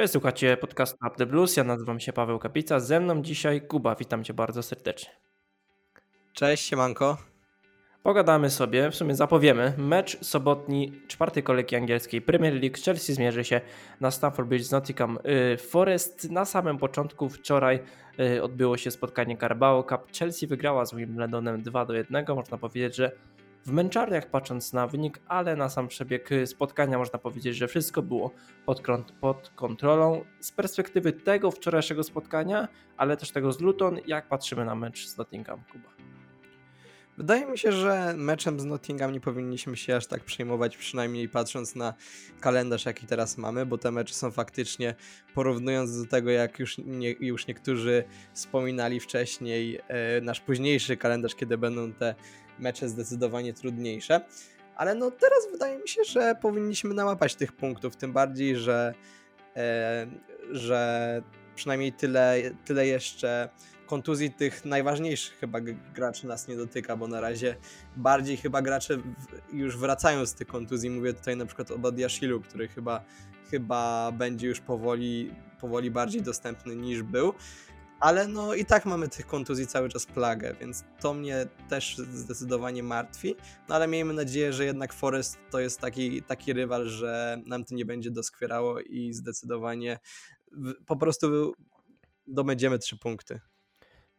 Cześć, słuchacie podcastu Up the Blues. Ja nazywam się Paweł Kapica. Ze mną dzisiaj Kuba. Witam cię bardzo serdecznie. Cześć, siemanko. Pogadamy sobie, w sumie zapowiemy, mecz sobotni czwartej kolejki angielskiej Premier League. Chelsea zmierzy się na Stamford Bridge z Nottingham y, Forest. Na samym początku wczoraj y, odbyło się spotkanie Carabao Cup. Chelsea wygrała z Wimbledonem 2 do 1. Można powiedzieć, że w męczarniach patrząc na wynik, ale na sam przebieg spotkania można powiedzieć, że wszystko było pod, pod kontrolą. Z perspektywy tego wczorajszego spotkania, ale też tego z Luton, jak patrzymy na mecz z Nottingham, Kuba? Wydaje mi się, że meczem z Nottingham nie powinniśmy się aż tak przejmować, przynajmniej patrząc na kalendarz, jaki teraz mamy, bo te mecze są faktycznie, porównując do tego, jak już, nie, już niektórzy wspominali wcześniej, e, nasz późniejszy kalendarz, kiedy będą te mecze zdecydowanie trudniejsze. Ale no teraz wydaje mi się, że powinniśmy nałapać tych punktów, tym bardziej, że, e, że przynajmniej tyle, tyle jeszcze kontuzji tych najważniejszych chyba graczy nas nie dotyka, bo na razie bardziej chyba gracze już wracają z tych kontuzji. Mówię tutaj na przykład o Badiashilu, który chyba, chyba będzie już powoli, powoli bardziej dostępny niż był. Ale no i tak mamy tych kontuzji cały czas plagę, więc to mnie też zdecydowanie martwi. No ale miejmy nadzieję, że jednak Forest to jest taki, taki rywal, że nam to nie będzie doskwierało i zdecydowanie po prostu dobędziemy trzy punkty.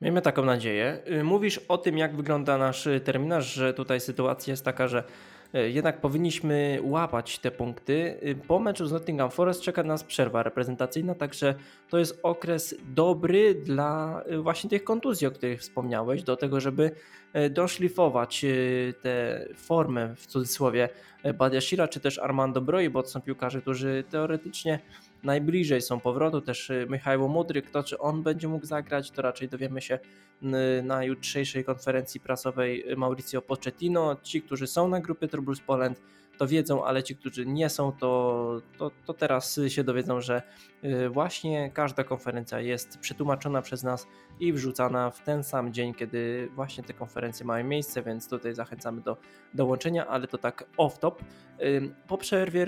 Miejmy taką nadzieję. Y, mówisz o tym, jak wygląda nasz terminarz, że tutaj sytuacja jest taka, że jednak powinniśmy łapać te punkty. Y, po meczu z Nottingham Forest czeka nas przerwa reprezentacyjna, także to jest okres dobry dla właśnie tych kontuzji, o których wspomniałeś, do tego, żeby doszlifować tę formę w cudzysłowie Badiashira czy też Armando Broi, bo to są piłkarze, którzy teoretycznie najbliżej są powrotu. Też y, Michał Mudryk, to czy on będzie mógł zagrać, to raczej dowiemy się na jutrzejszej konferencji prasowej Mauricio Pochettino. Ci, którzy są na grupie Troubles Poland, to wiedzą, ale ci, którzy nie są, to, to, to teraz się dowiedzą, że y, właśnie każda konferencja jest przetłumaczona przez nas i wrzucana w ten sam dzień, kiedy właśnie te konferencje mają miejsce, więc tutaj zachęcamy do dołączenia, ale to tak off-top. Po przerwie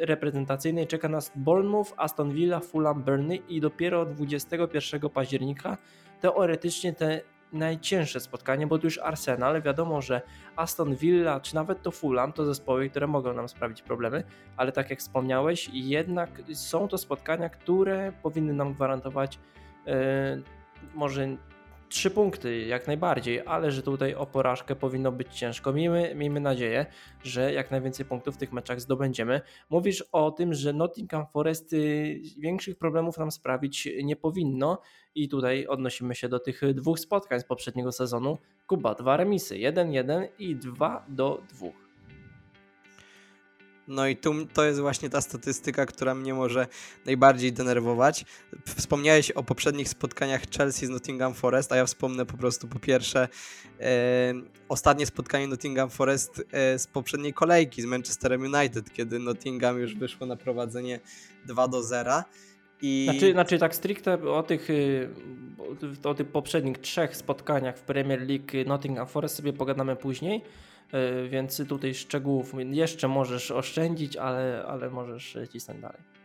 reprezentacyjnej czeka nas Bournemouth, Aston Villa, Fulham, Burnley i dopiero 21 października teoretycznie te najcięższe spotkanie, bo tu już Arsenal, wiadomo, że Aston Villa czy nawet to Fulham to zespoły, które mogą nam sprawić problemy, ale tak jak wspomniałeś, jednak są to spotkania, które powinny nam gwarantować yy, może trzy punkty jak najbardziej, ale że tutaj o porażkę powinno być ciężko. Miejmy, miejmy nadzieję, że jak najwięcej punktów w tych meczach zdobędziemy. Mówisz o tym, że Nottingham Forest y, większych problemów nam sprawić nie powinno i tutaj odnosimy się do tych dwóch spotkań z poprzedniego sezonu. Kuba, dwa remisy, 1-1 i 2 do 2. No i tu to jest właśnie ta statystyka, która mnie może najbardziej denerwować. Wspomniałeś o poprzednich spotkaniach Chelsea z Nottingham Forest, a ja wspomnę po prostu po pierwsze e, ostatnie spotkanie Nottingham Forest e, z poprzedniej kolejki z Manchesterem United, kiedy Nottingham już wyszło na prowadzenie 2 do 0. I... Znaczy, znaczy tak stricte o tych, y, o tych poprzednich trzech spotkaniach w Premier League Nottingham Forest sobie pogadamy później. E, więc tutaj szczegółów jeszcze możesz oszczędzić, ale, ale możesz cisnąć dalej.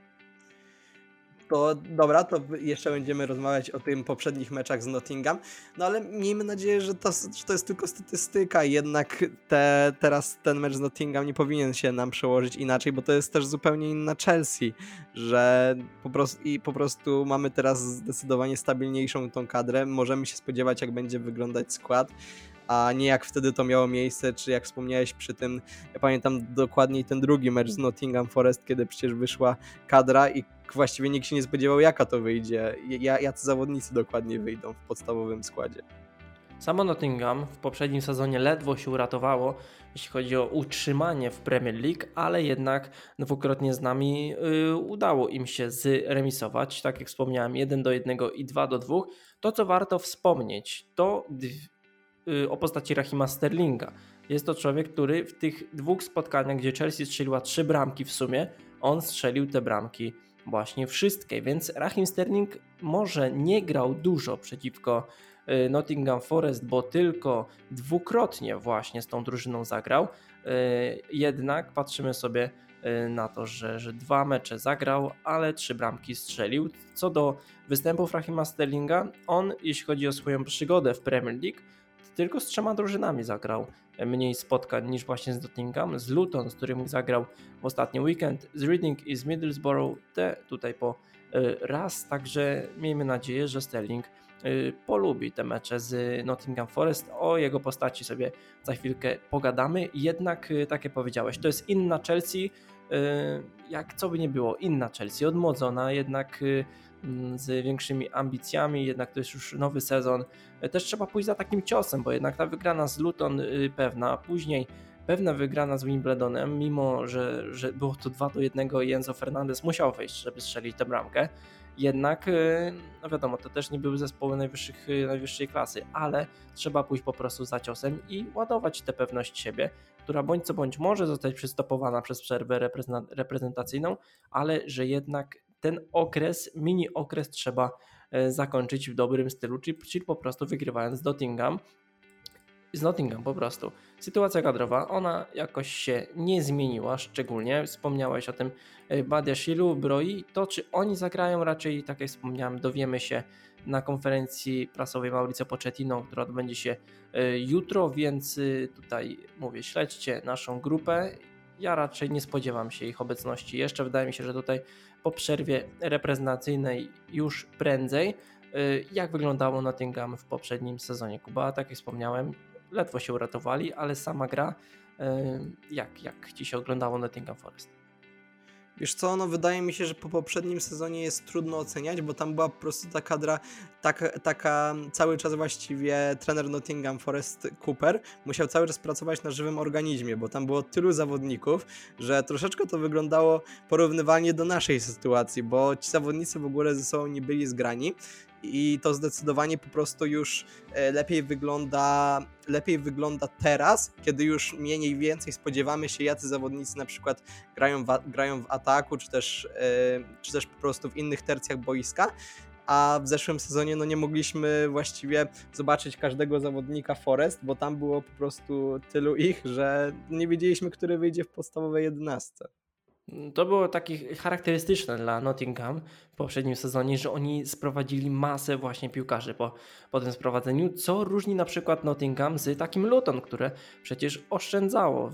To dobra, to jeszcze będziemy rozmawiać o tym poprzednich meczach z Nottingham, no ale miejmy nadzieję, że to, że to jest tylko statystyka, jednak te, teraz ten mecz z Nottingham nie powinien się nam przełożyć inaczej, bo to jest też zupełnie inna Chelsea, że po prostu, i po prostu mamy teraz zdecydowanie stabilniejszą tą kadrę, możemy się spodziewać jak będzie wyglądać skład, a nie jak wtedy to miało miejsce, czy jak wspomniałeś przy tym, ja pamiętam dokładniej ten drugi mecz z Nottingham Forest, kiedy przecież wyszła kadra i właściwie nikt się nie spodziewał jaka to wyjdzie, jacy zawodnicy dokładnie wyjdą w podstawowym składzie. Samo Nottingham w poprzednim sezonie ledwo się uratowało, jeśli chodzi o utrzymanie w Premier League, ale jednak dwukrotnie z nami yy, udało im się zremisować. Tak jak wspomniałem, 1 do 1 i 2 do 2. To, co warto wspomnieć, to o postaci Rahima Sterlinga. Jest to człowiek, który w tych dwóch spotkaniach, gdzie Chelsea strzeliła trzy bramki w sumie, on strzelił te bramki właśnie wszystkie, więc Rahim Sterling może nie grał dużo przeciwko y, Nottingham Forest, bo tylko dwukrotnie właśnie z tą drużyną zagrał. Y, jednak patrzymy sobie na to, że, że dwa mecze zagrał, ale trzy bramki strzelił. Co do występów Rahima Sterlinga, on jeśli chodzi o swoją przygodę w Premier League, tylko z trzema drużynami zagrał mniej spotkań niż właśnie z Nottingham, z Luton, z którym zagrał w ostatni weekend, z Reading i z Middlesbrough, te tutaj po raz, także miejmy nadzieję, że Sterling Y, polubi te mecze z Nottingham Forest. O jego postaci sobie za chwilkę pogadamy. Jednak, tak jak powiedziałeś, to jest inna Chelsea, jak co by nie było, inna Chelsea, odmłodzona, jednak z większymi ambicjami, jednak to jest już nowy sezon. Też trzeba pójść za takim ciosem, bo jednak ta wygrana z Luton pewna, później pewna wygrana z Wimbledonem, mimo że, że było to 2 do 1 i Enzo Fernandez musiał wejść, żeby strzelić tę bramkę. Jednak, y, no wiadomo, to też nie były zespoły najwyższych, y, najwyższej klasy, ale trzeba pójść po prostu za ciosem i ładować tę pewność siebie, która bądź co bądź może zostać przystopowana przez przerwę reprezentacyjną, ale że jednak ten okres, mini okres trzeba e, zakończyć w dobrym stylu, czyli, czyli po prostu wygrywając Dottingham z Nottingham po prostu. Sytuacja kadrowa, ona jakoś się nie zmieniła szczególnie. Wspomniałeś o tym e, Badiashilu, Broi. To czy oni zagrają raczej, tak jak wspomniałem, dowiemy się na konferencji prasowej Mauricio Pochettino, która odbędzie się e, jutro, więc tutaj mówię, śledźcie naszą grupę. Ja raczej nie spodziewam się ich obecności jeszcze. Wydaje mi się, że tutaj po przerwie reprezentacyjnej już prędzej. Jak wyglądało Nottingham w poprzednim sezonie? Kuba, tak jak wspomniałem, ledwo się uratowali, ale sama gra, e, jak, jak ci się oglądało Nottingham Forest? Wiesz co, no wydaje mi się, że po poprzednim sezonie jest trudno oceniać, bo tam była po prostu ta kadra, taka, taka cały czas właściwie trener Nottingham Forest Cooper musiał cały czas pracować na żywym organizmie, bo tam było tylu zawodników, że troszeczkę to wyglądało porównywalnie do naszej sytuacji, bo ci zawodnicy w ogóle ze sobą nie byli zgrani i to zdecydowanie po prostu już e, lepiej wygląda, lepiej wygląda teraz, kiedy już mniej więcej spodziewamy się, jacy zawodnicy na przykład grają w, grają w ataku, czy też, e, czy też po prostu w innych tercjach boiska. A w zeszłym sezonie no nie mogliśmy właściwie zobaczyć każdego zawodnika Forest, bo tam było po prostu tylu ich, że nie wiedzieliśmy, który wyjdzie w podstawowej jedenastce. To było takie charakterystyczne dla Nottingham w poprzednim sezonie, że oni sprowadzili masę właśnie piłkarzy po, po tym sprowadzeniu, co różni na przykład Nottingham z takim Luton, które przecież oszczędzało w,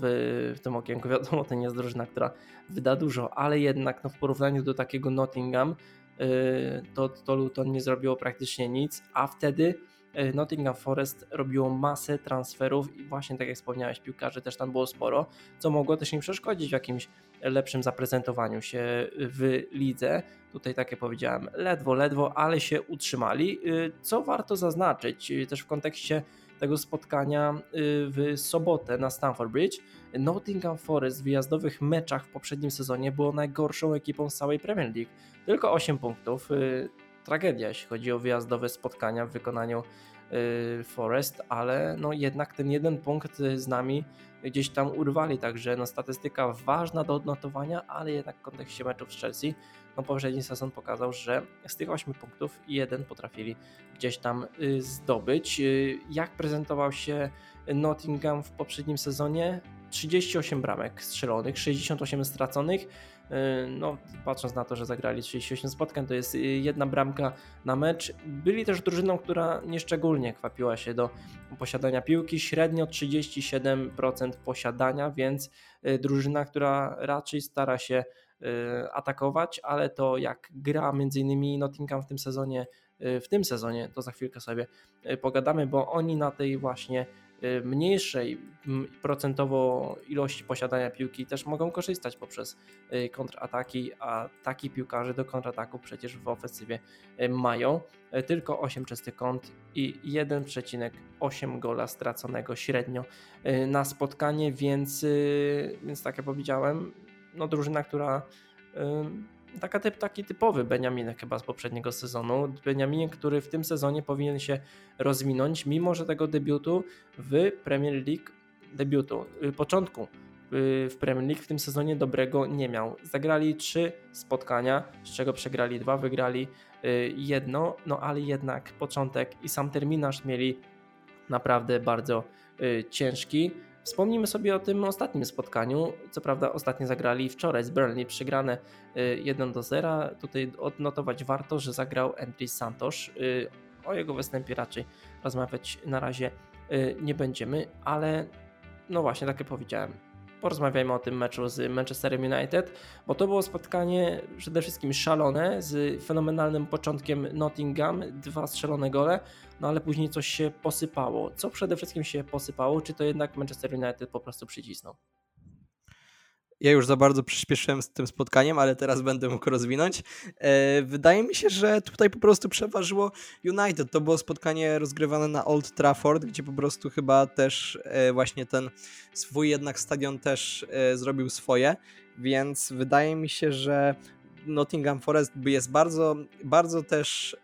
w tym okienku. Wiadomo, to nie jest drużyna, która wyda dużo, ale jednak no, w porównaniu do takiego Nottingham yy, to, to Luton nie zrobiło praktycznie nic, a wtedy Nottingham Forest robiło masę transferów i właśnie tak jak wspomniałeś, piłkarzy też tam było sporo, co mogło też im przeszkodzić w jakimś lepszym zaprezentowaniu się w lidze. Tutaj, tak jak powiedziałem, ledwo, ledwo, ale się utrzymali. Y, co warto zaznaczyć y, też w kontekście tego spotkania w sobotę na Stamford Bridge. Nottingham Forest w wyjazdowych meczach w poprzednim sezonie było najgorszą ekipą z całej Premier League. Tylko 8 punktów. Tragedia, jeśli chodzi o wyjazdowe spotkania w wykonaniu Forest, ale no jednak ten jeden punkt z nami gdzieś tam urwali, także no statystyka ważna do odnotowania, ale jednak w kontekście meczów z Chelsea, no poprzedni sezon pokazał, że z tych 8 punktów jeden potrafili gdzieś tam y, zdobyć. Y, jak prezentował się Nottingham w poprzednim sezonie? 38 bramek strzelonych, 68 straconych, no, patrząc na to, że zagrali 38 spotkań, to jest y, jedna bramka na mecz. Byli też drużyną, która nieszczególnie kwapiła się do posiadania piłki, średnio 37% posiadania, więc y, drużyna, która raczej stara się atakować, ale to jak gra między innymi Nottingham w tym sezonie, w tym sezonie, to za chwilkę sobie pogadamy, bo oni na tej właśnie mniejszej procentowo ilości posiadania piłki też mogą korzystać poprzez y, kontrataki, a taki piłkarze do kontrataku przecież w ofensywie y, mają. Tylko 8 czystych kąt i 1,8 gola straconego średnio na spotkanie, więc, więc tak jak powiedziałem, no drużyna, która taka typ, taki typowy Beniaminek chyba z poprzedniego sezonu. Beniaminek, który w tym sezonie powinien się rozwinąć, mimo że tego debiutu w Premier League, debiutu, y, początku y, w Premier League w tym sezonie dobrego nie miał. Zagrali trzy spotkania, z czego przegrali dwa, wygrali y, jedno, no ale jednak początek i sam terminarz mieli naprawdę bardzo ciężki. Wspomnijmy sobie o tym ostatnim spotkaniu. Co prawda ostatnio zagrali wczoraj z Burnley, przegrane 1 do 0. Tutaj odnotować warto, że zagrał Andrzej Santos. O jego występie raczej rozmawiać na razie nie będziemy, ale no właśnie, tak jak powiedziałem, porozmawiajmy o tym meczu z Manchesterem United, bo to było spotkanie przede wszystkim szalone, z fenomenalnym początkiem Nottingham, dwa strzelone gole, no ale później coś się posypało. Co przede wszystkim się posypało, czy to jednak Manchester United po prostu przycisnął? Ja już za bardzo przyspieszyłem z tym spotkaniem, ale teraz będę mógł rozwinąć. E, wydaje mi się, że tutaj po prostu przeważyło United. To było spotkanie rozgrywane na Old Trafford, gdzie po prostu chyba też e, właśnie ten swój jednak stadion też e, zrobił swoje, więc wydaje mi się, że Nottingham Forest jest bardzo, bardzo też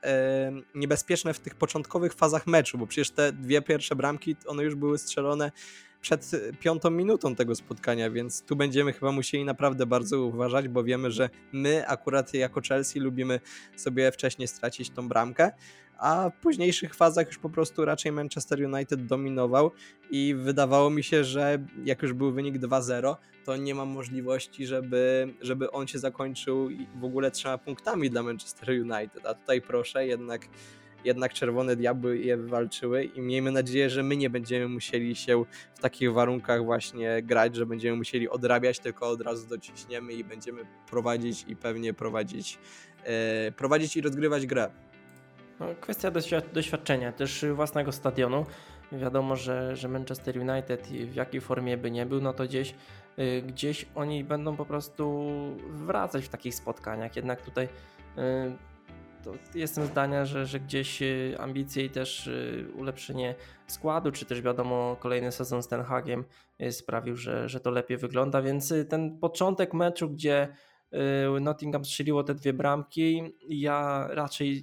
niebezpieczne w tych początkowych fazach meczu, bo przecież te dwie pierwsze bramki, one już były strzelone przed piątą minutą tego spotkania, więc tu będziemy chyba musieli naprawdę bardzo uważać, bo wiemy, że my akurat jako Chelsea lubimy sobie wcześniej stracić tą bramkę, a w późniejszych fazach już po prostu raczej Manchester United dominował i wydawało mi się, że jak już był wynik 2-0, to nie ma możliwości, żeby, żeby on się zakończył w ogóle trzema punktami dla Manchester United, a tutaj proszę, jednak jednak Czerwone Diabły je wywalczyły i miejmy nadzieję, że my nie będziemy musieli się w takich warunkach właśnie grać, że będziemy musieli odrabiać, tylko od razu dociśniemy i będziemy prowadzić i pewnie prowadzić, e, prowadzić i rozgrywać grę. No, kwestia doświadczenia, też własnego stadionu. Wiadomo, że, że Manchester United w jakiej formie by nie był, no to gdzieś, y, gdzieś oni będą po prostu wracać w takich spotkaniach. Jednak tutaj y, jestem zdania, że, że gdzieś y, ambicje i też y, ulepszenie składu, czy też wiadomo kolejny sezon z Ten Hagiem y, sprawił, że, że to lepiej wygląda, więc ten początek meczu, gdzie Nottingham strzeliło te dwie bramki, ja raczej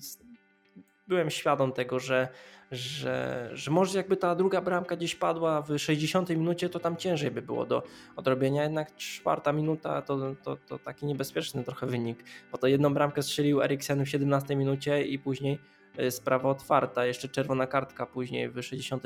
byłem świadom tego, że, że, że może jakby ta druga bramka gdzieś padła w 60 minucie, to tam ciężej by było do odrobienia, jednak czwarta minuta to, to, to taki niebezpieczny trochę wynik, bo to jedną bramkę strzelił Eriksen w 17 minucie i później y, sprawa otwarta, jeszcze czerwona kartka później w 60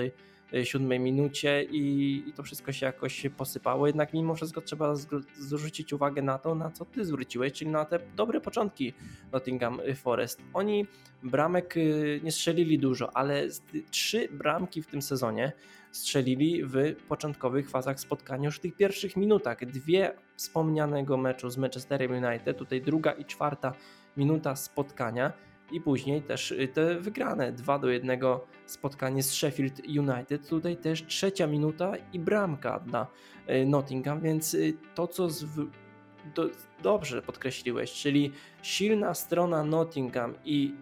siódmej minucie i, i, to wszystko się jakoś posypało. Jednak mimo wszystko trzeba zwrócić uwagę na to, na co ty zwróciłeś, czyli na te dobre początki Nottingham Forest. Oni bramek y, nie strzelili dużo, ale trzy bramki w tym sezonie strzelili w początkowych fazach spotkania już w tych pierwszych minutach. Dwie wspomnianego meczu z Manchesterem United, tutaj druga i czwarta minuta spotkania i później też y, te wygrane 2 do 1 spotkanie z Sheffield United. Tutaj też trzecia minuta i bramka dla y, Nottingham, więc y, to co do, dobrze podkreśliłeś, czyli silna strona Nottingham i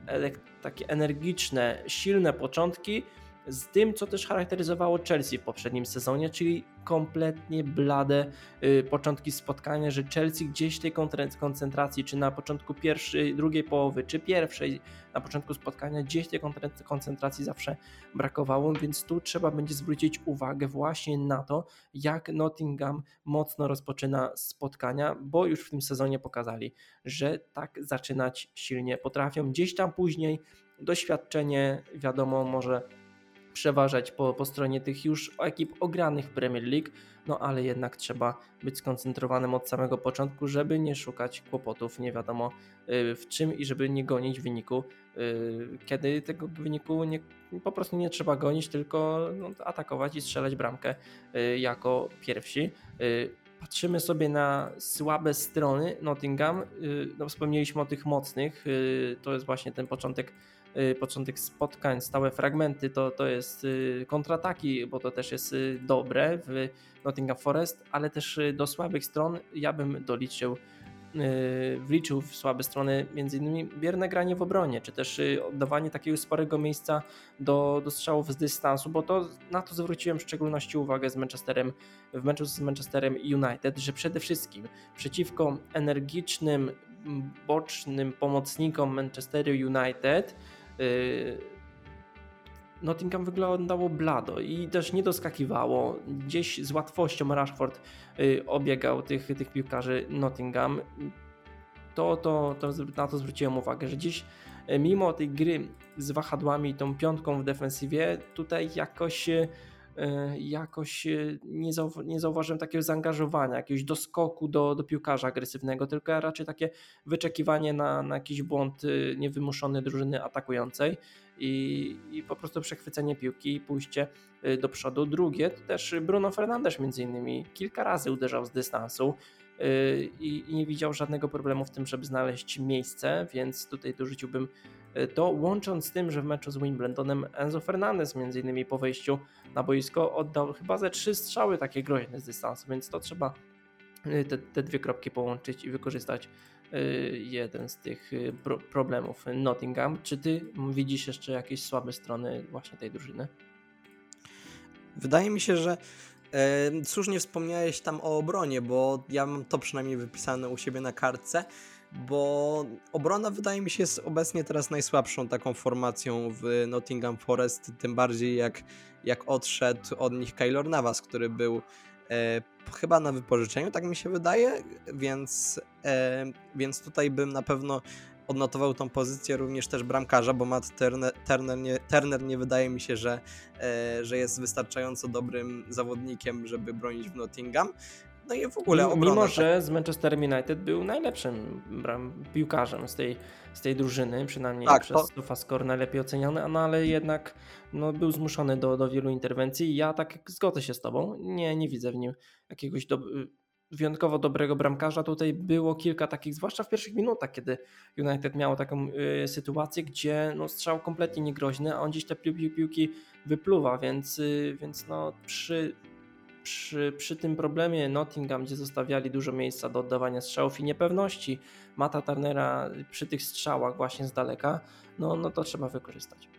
takie energiczne, silne początki z tym, co też charakteryzowało Chelsea w poprzednim sezonie, czyli kompletnie blade y, początki spotkania, że Chelsea gdzieś tej koncentracji, czy na początku pierwszej, drugiej połowy, czy pierwszej, na początku spotkania, gdzieś tej koncentracji zawsze brakowało, więc tu trzeba będzie zwrócić uwagę właśnie na to, jak Nottingham mocno rozpoczyna spotkania, bo już w tym sezonie pokazali, że tak zaczynać silnie potrafią. Gdzieś tam później doświadczenie, wiadomo, może przeważać po, po stronie tych już ekip ogranych Premier League, no ale jednak trzeba być skoncentrowanym od samego początku, żeby nie szukać kłopotów nie wiadomo y, w czym i żeby nie gonić wyniku, y, kiedy tego wyniku nie, po prostu nie trzeba gonić, tylko no, atakować i strzelać bramkę y, jako pierwsi. Patrzymy sobie na słabe strony Nottingham, no wspomnieliśmy o tych mocnych, to jest właśnie ten początek początek spotkań, stałe fragmenty, to, to jest y, kontrataki, bo to też jest y, dobre w Nottingham Forest, ale też do słabych stron ja bym doliczył wliczył w słabe strony m.in. bierne granie w obronie, czy też oddawanie takiego sporego miejsca do, do strzałów z dystansu, bo to na to zwróciłem w szczególności uwagę z Manchesterem, w meczu z Manchesterem United, że przede wszystkim przeciwko energicznym, bocznym pomocnikom Manchesteru United Y, Nottingham wyglądało blado i też nie doskakiwało. Gdzieś z łatwością Rashford y, obiegał tych, tych piłkarzy Nottingham. To, to, to, na to zwróciłem uwagę, że gdzieś y, mimo tej gry z wahadłami, tą piątką w defensywie, tutaj jakoś jakoś nie, zau nie zauważyłem takiego zaangażowania, jakiegoś doskoku do, do piłkarza agresywnego, tylko raczej takie wyczekiwanie na, na jakiś błąd niewymuszony drużyny atakującej i, i po prostu przechwycenie piłki i pójście do przodu. Drugie to też Bruno Fernandes między innymi kilka razy uderzał z dystansu i, i nie widział żadnego problemu w tym, żeby znaleźć miejsce, więc tutaj dorzuciłbym e, to, łącząc z tym, że w meczu z Wimbledonem Enzo Fernandez między innymi po wejściu na boisko oddał chyba ze trzy strzały takie groźne z dystansu, więc to trzeba e, te, te dwie kropki połączyć i wykorzystać jeden z tych problemów Nottingham. Czy ty widzisz jeszcze jakieś słabe strony właśnie tej drużyny? Wydaje mi się, że słusznie wspomniałeś tam o obronie, bo ja mam to przynajmniej wypisane u siebie na kartce, bo obrona wydaje mi się jest obecnie teraz najsłabszą taką formacją w Nottingham Forest, tym bardziej jak, jak odszedł od nich Kaylor Navas, który był e, chyba na wypożyczeniu, tak mi się wydaje, więc, e, więc tutaj bym na pewno odnotował tą pozycję również też bramkarza, bo Matt Turner, Turner, nie, Turner nie wydaje mi się, że, e, że jest wystarczająco dobrym zawodnikiem, żeby bronić w Nottingham. No i w ogóle obrona, Mimo, tak. że z Manchester United był najlepszym piłkarzem z tej, z tej drużyny, przynajmniej tak, przez to... SofaScore najlepiej oceniany, no ale jednak no, był zmuszony do, do wielu interwencji. Ja tak zgodzę się z tobą, nie, nie widzę w nim jakiegoś do, wyjątkowo dobrego bramkarza. Tutaj było kilka takich, zwłaszcza w pierwszych minutach, kiedy United miało taką y, sytuację, gdzie no, strzał kompletnie niegroźny, a on gdzieś te piłki, piłki wypluwa, więc, y, więc no, przy, przy, przy tym problemie Nottingham, gdzie zostawiali dużo miejsca do oddawania strzałów i niepewności Mata Turnera przy tych strzałach właśnie z daleka, no, no to trzeba wykorzystać.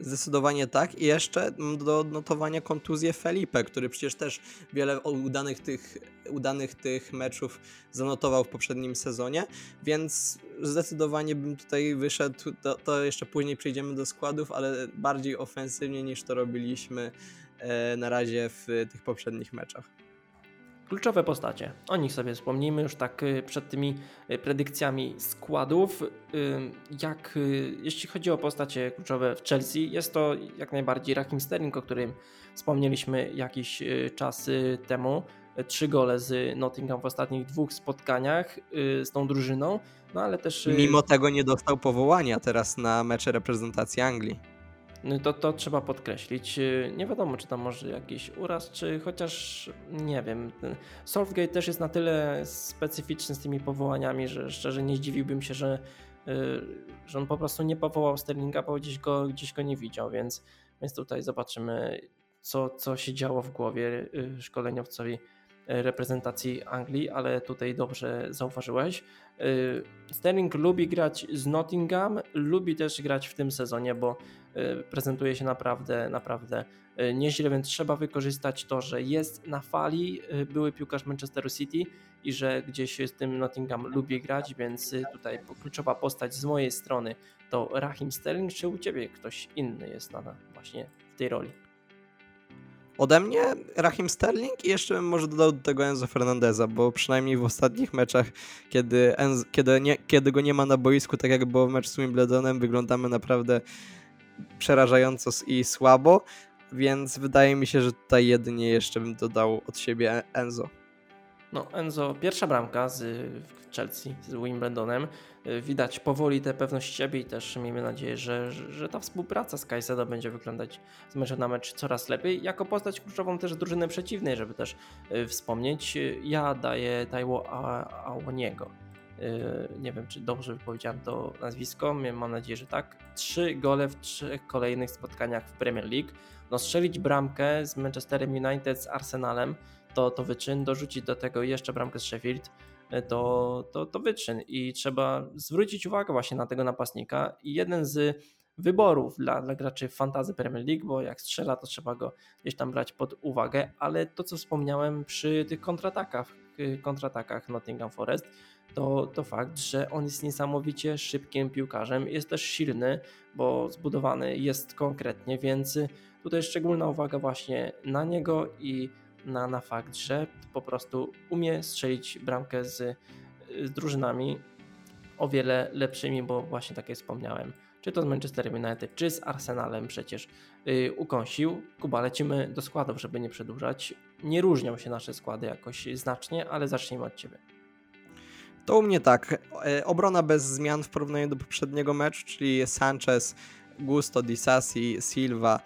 Zdecydowanie tak. I jeszcze do odnotowania kontuzję Felipe, który przecież też wiele udanych tych, udanych tych meczów zanotował w poprzednim sezonie, więc zdecydowanie bym tutaj wyszedł, to, to jeszcze później przejdziemy do składów, ale bardziej ofensywnie niż to robiliśmy e, na razie w tych poprzednich meczach. Kluczowe postacie. O nich sobie wspomnijmy już tak y, przed tymi y, predykcjami składów. Y, jak jeśli chodzi o postacie kluczowe w Chelsea, jest to jak najbardziej Raheem Sterling, o którym wspomnieliśmy jakiś czas temu. Trzy gole z Nottingham w ostatnich dwóch spotkaniach z tą drużyną, no ale też... Mimo tego nie dostał powołania teraz na mecze reprezentacji Anglii. No to, to trzeba podkreślić. Y, nie wiadomo, czy tam może jakiś uraz, czy chociaż nie wiem. Southgate też jest na tyle specyficzny z tymi powołaniami, że szczerze nie zdziwiłbym się, że, y, że on po prostu nie powołał Sterlinga, bo gdzieś go, gdzieś go nie widział, więc, więc tutaj zobaczymy, co, co się działo w głowie y, szkoleniowcowi reprezentacji Anglii, ale tutaj dobrze zauważyłeś. Sterling lubi grać z Nottingham, lubi też grać w tym sezonie, bo Y, prezentuje się naprawdę, naprawdę nieźle, więc trzeba wykorzystać to, że jest na fali były piłkarz Manchesteru City i że gdzieś z tym Nottingham lubi grać, więc tutaj kluczowa postać z mojej strony to Rahim Sterling, czy u Ciebie ktoś inny jest na właśnie w tej roli? Ode mnie Rahim Sterling i jeszcze bym może dodał do tego Enzo Fernandeza, bo przynajmniej w ostatnich meczach, kiedy, Enzo, kiedy, nie, kiedy go nie ma na boisku, tak jak było w meczu z Wimbledonem, wyglądamy naprawdę przerażająco i słabo, więc wydaje mi się, że tutaj jedynie jeszcze bym dodał od siebie Enzo. No, Enzo, pierwsza bramka z Chelsea, z Wimbledonem. Widać powoli tę pewność siebie i też miejmy nadzieję, że, że, ta współpraca z Kajsedo będzie wyglądać z meczu na mecz coraz lepiej. Jako postać kluczową też drużyny przeciwnej, żeby też y, wspomnieć, ja daję Taiwo Awoniego. Nie wiem, czy dobrze wypowiedziałem to nazwisko, mam nadzieję, że tak. Trzy gole w trzech kolejnych spotkaniach w Premier League. No strzelić bramkę z Manchesterem United, z Arsenalem, to, to wyczyn, dorzucić do tego jeszcze bramkę z Sheffield, yy, to, to, to wyczyn. I trzeba zwrócić uwagę właśnie na tego napastnika. I jeden z wyborów dla, dla graczy fantazy Premier League, bo jak strzela, to trzeba go gdzieś tam brać pod uwagę, ale to co wspomniałem przy tych kontratakach, kontratakach Nottingham Forest, to, to fakt, że on jest niesamowicie szybkim piłkarzem, jest też silny, bo zbudowany jest konkretnie, więc tutaj szczególna uwaga właśnie na niego i na, na fakt, że po prostu umie strzelić bramkę z, z drużynami o wiele lepszymi, bo właśnie tak jak wspomniałem, czy to z Manchester United, czy z Arsenalem przecież yy, ukąsił. Kuba, lecimy do składów, żeby nie przedłużać. Nie różnią się nasze składy jakoś znacznie, ale zacznijmy od Ciebie. To u mnie tak. E, obrona bez zmian w porównaniu do poprzedniego meczu, czyli Sanchez, Gusto, Disasi, Silva,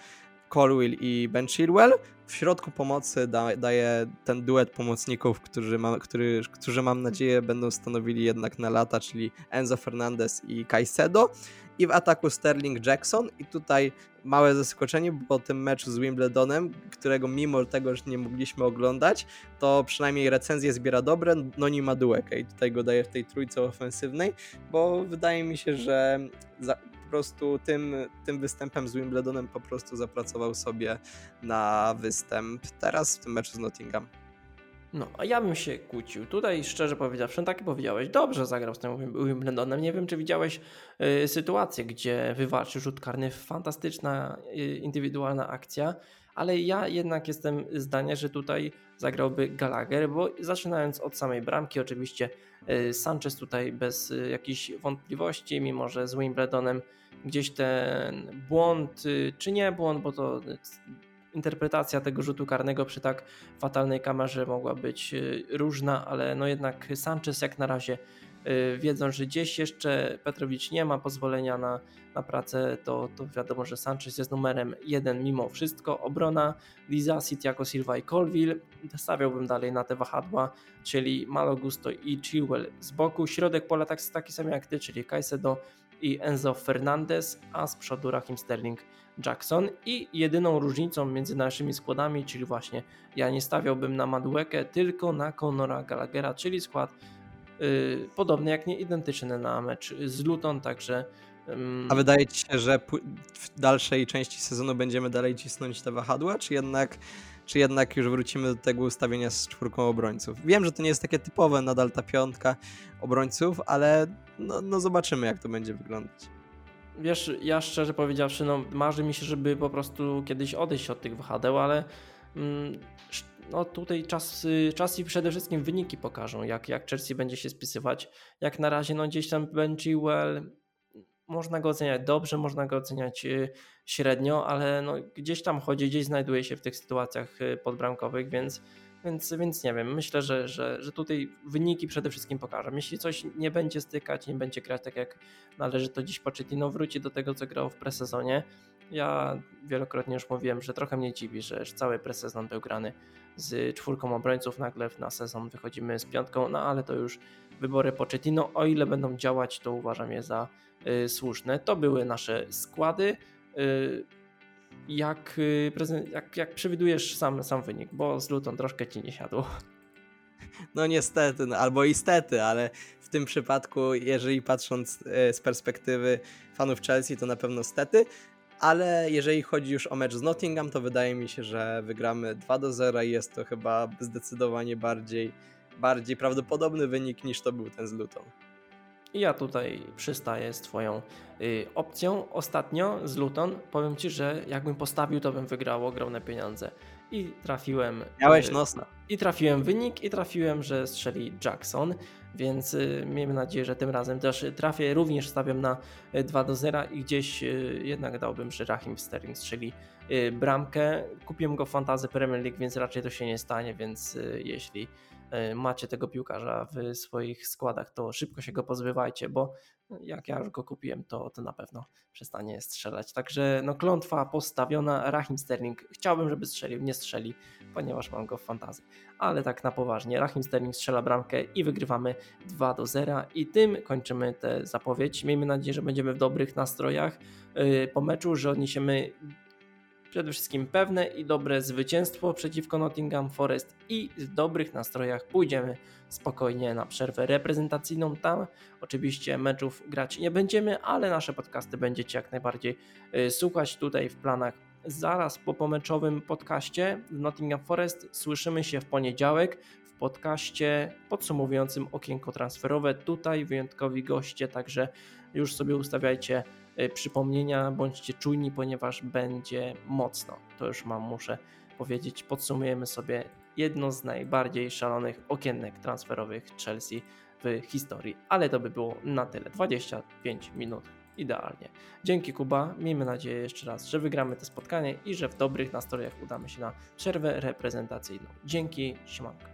Colwill i Ben Chilwell. W środku pomocy da, daje ten duet pomocników, którzy, ma, który, którzy mam nadzieję będą stanowili jednak na lata, czyli Enzo Fernandez i Caicedo. I w ataku Sterling Jackson. I tutaj małe zaskoczenie, po tym meczu z Wimbledonem, którego mimo tego, że nie mogliśmy oglądać, to przynajmniej recenzje zbiera dobre, no nie ma duekę i tutaj go daję w tej trójce ofensywnej, bo wydaje mi się, że za, po prostu tym, tym występem z Wimbledonem po prostu zapracował sobie na występ teraz w tym meczu z Nottingham. No, a ja bym się kłócił. Tutaj szczerze powiedziawszy, no tak powiedziałeś, dobrze zagrał z tym Wimbledonem. Nie wiem, czy widziałeś y, sytuację, gdzie wywalczył rzut karny. Fantastyczna y, indywidualna akcja, ale ja jednak jestem zdania, że tutaj zagrałby Gallagher, bo zaczynając od samej bramki, oczywiście Sanchez tutaj bez y, jakichś wątpliwości, mimo że z Wimbledonem gdzieś ten błąd, y, czy nie błąd, bo to interpretacja tego rzutu karnego przy tak fatalnej kamerze mogła być y, różna, ale no jednak Sanchez jak na razie y, wiedzą, że gdzieś jeszcze Petrowicz nie ma pozwolenia na, na pracę, to, to wiadomo, że Sanchez jest numerem jeden mimo wszystko. Obrona Lizasi, Tiago Silva i Colville. Stawiałbym dalej na te wahadła, czyli Malo Gusto i Chilwell z boku. Środek pola tak, taki sam jak ty, czyli Caicedo i Enzo Fernandez, a z przodu Rahim Sterling Jackson i jedyną różnicą między naszymi składami, czyli właśnie ja nie stawiałbym na Maduekę, tylko na Conora Gallaghera, czyli skład podobny jak nie identyczny na mecz z Luton, także yy... A wydaje ci się, że w dalszej części sezonu będziemy dalej cisnąć te wahadła, czy jednak czy jednak już wrócimy do tego ustawienia z czwórką obrońców. Wiem, że to nie jest takie typowe nadal ta piątka obrońców, ale no, no zobaczymy jak to będzie wyglądać. Wiesz, ja szczerze powiedziawszy, no marzy mi się, żeby po prostu kiedyś odejść od tych wahadeł, ale mm, no tutaj czas, czas i przede wszystkim wyniki pokażą, jak, jak Chelsea będzie się spisywać. Jak na razie, no gdzieś tam Ben Chilwell, można go oceniać dobrze, można go oceniać y, średnio, ale no gdzieś tam chodzi, gdzieś znajduje się w tych sytuacjach y, podbramkowych, więc więc, więc nie wiem, myślę, że, że, że tutaj wyniki przede wszystkim pokażą. Jeśli coś nie będzie stykać, nie będzie grać tak jak należy, to dziś Pochettino wróci do tego, co grał w presezonie. Ja wielokrotnie już mówiłem, że trochę mnie dziwi, że cały presezon był grany z czwórką obrońców, nagle na sezon wychodzimy z piątką, no ale to już wybory Pochettino, o ile będą działać, to uważam je za y, słuszne. To były nasze składy. Y, jak, y, jak, jak przewidujesz sam, sam wynik, bo z Luton troszkę ci nie siadło. No niestety, no, albo istety, ale w tym przypadku, jeżeli patrząc y, z perspektywy fanów Chelsea, to na pewno stety. Ale jeżeli chodzi już o mecz z Nottingham, to wydaje mi się, że wygramy 2 do 0 i jest to chyba zdecydowanie bardziej, bardziej prawdopodobny wynik niż to był ten z Luton. I ja tutaj przystaję z Twoją y, opcją. Ostatnio z Luton powiem Ci, że jakbym postawił, to bym wygrał ogromne pieniądze. I trafiłem. Miałeś y, nosna. I trafiłem wynik, i trafiłem, że strzeli Jackson. Więc y, miejmy nadzieję, że tym razem też trafię. Również stawiam na 2 y, do 0 i gdzieś y, jednak dałbym, że Rahim Sterling strzeli bramkę. Kupiłem go w Fantazy Premier League, więc raczej to się nie stanie. Więc jeśli macie tego piłkarza w swoich składach, to szybko się go pozbywajcie, bo jak ja już go kupiłem, to, to na pewno przestanie strzelać. Także no klątwa postawiona, Rahim Sterling chciałbym, żeby strzelił, nie strzeli, ponieważ mam go w fantazji. Ale tak na poważnie, Rahim Sterling strzela bramkę i wygrywamy 2 do 0 i tym kończymy tę zapowiedź. Miejmy nadzieję, że będziemy w dobrych nastrojach e, po meczu, że odniesiemy przede wszystkim pewne i dobre zwycięstwo przeciwko Nottingham Forest i w dobrych nastrojach pójdziemy spokojnie na przerwę reprezentacyjną. Tam oczywiście meczów grać nie będziemy, ale nasze podcasty będziecie jak najbardziej y, słuchać tutaj w planach. Zaraz po pomeczowym podcaście Nottingham Forest słyszymy się w poniedziałek w podcaście podsumowującym okienko transferowe. Tutaj wyjątkowi goście, także już sobie ustawiajcie przypomnienia, bądźcie czujni, ponieważ będzie mocno. To już mam, muszę powiedzieć. Podsumujemy sobie jedno z najbardziej szalonych okienek transferowych Chelsea w historii. Ale to by było na tyle. 25 minut idealnie. Dzięki Kuba, miejmy nadzieję jeszcze raz, że wygramy to spotkanie i że w dobrych nastrojach udamy się na przerwę reprezentacyjną. Dzięki, siemanko.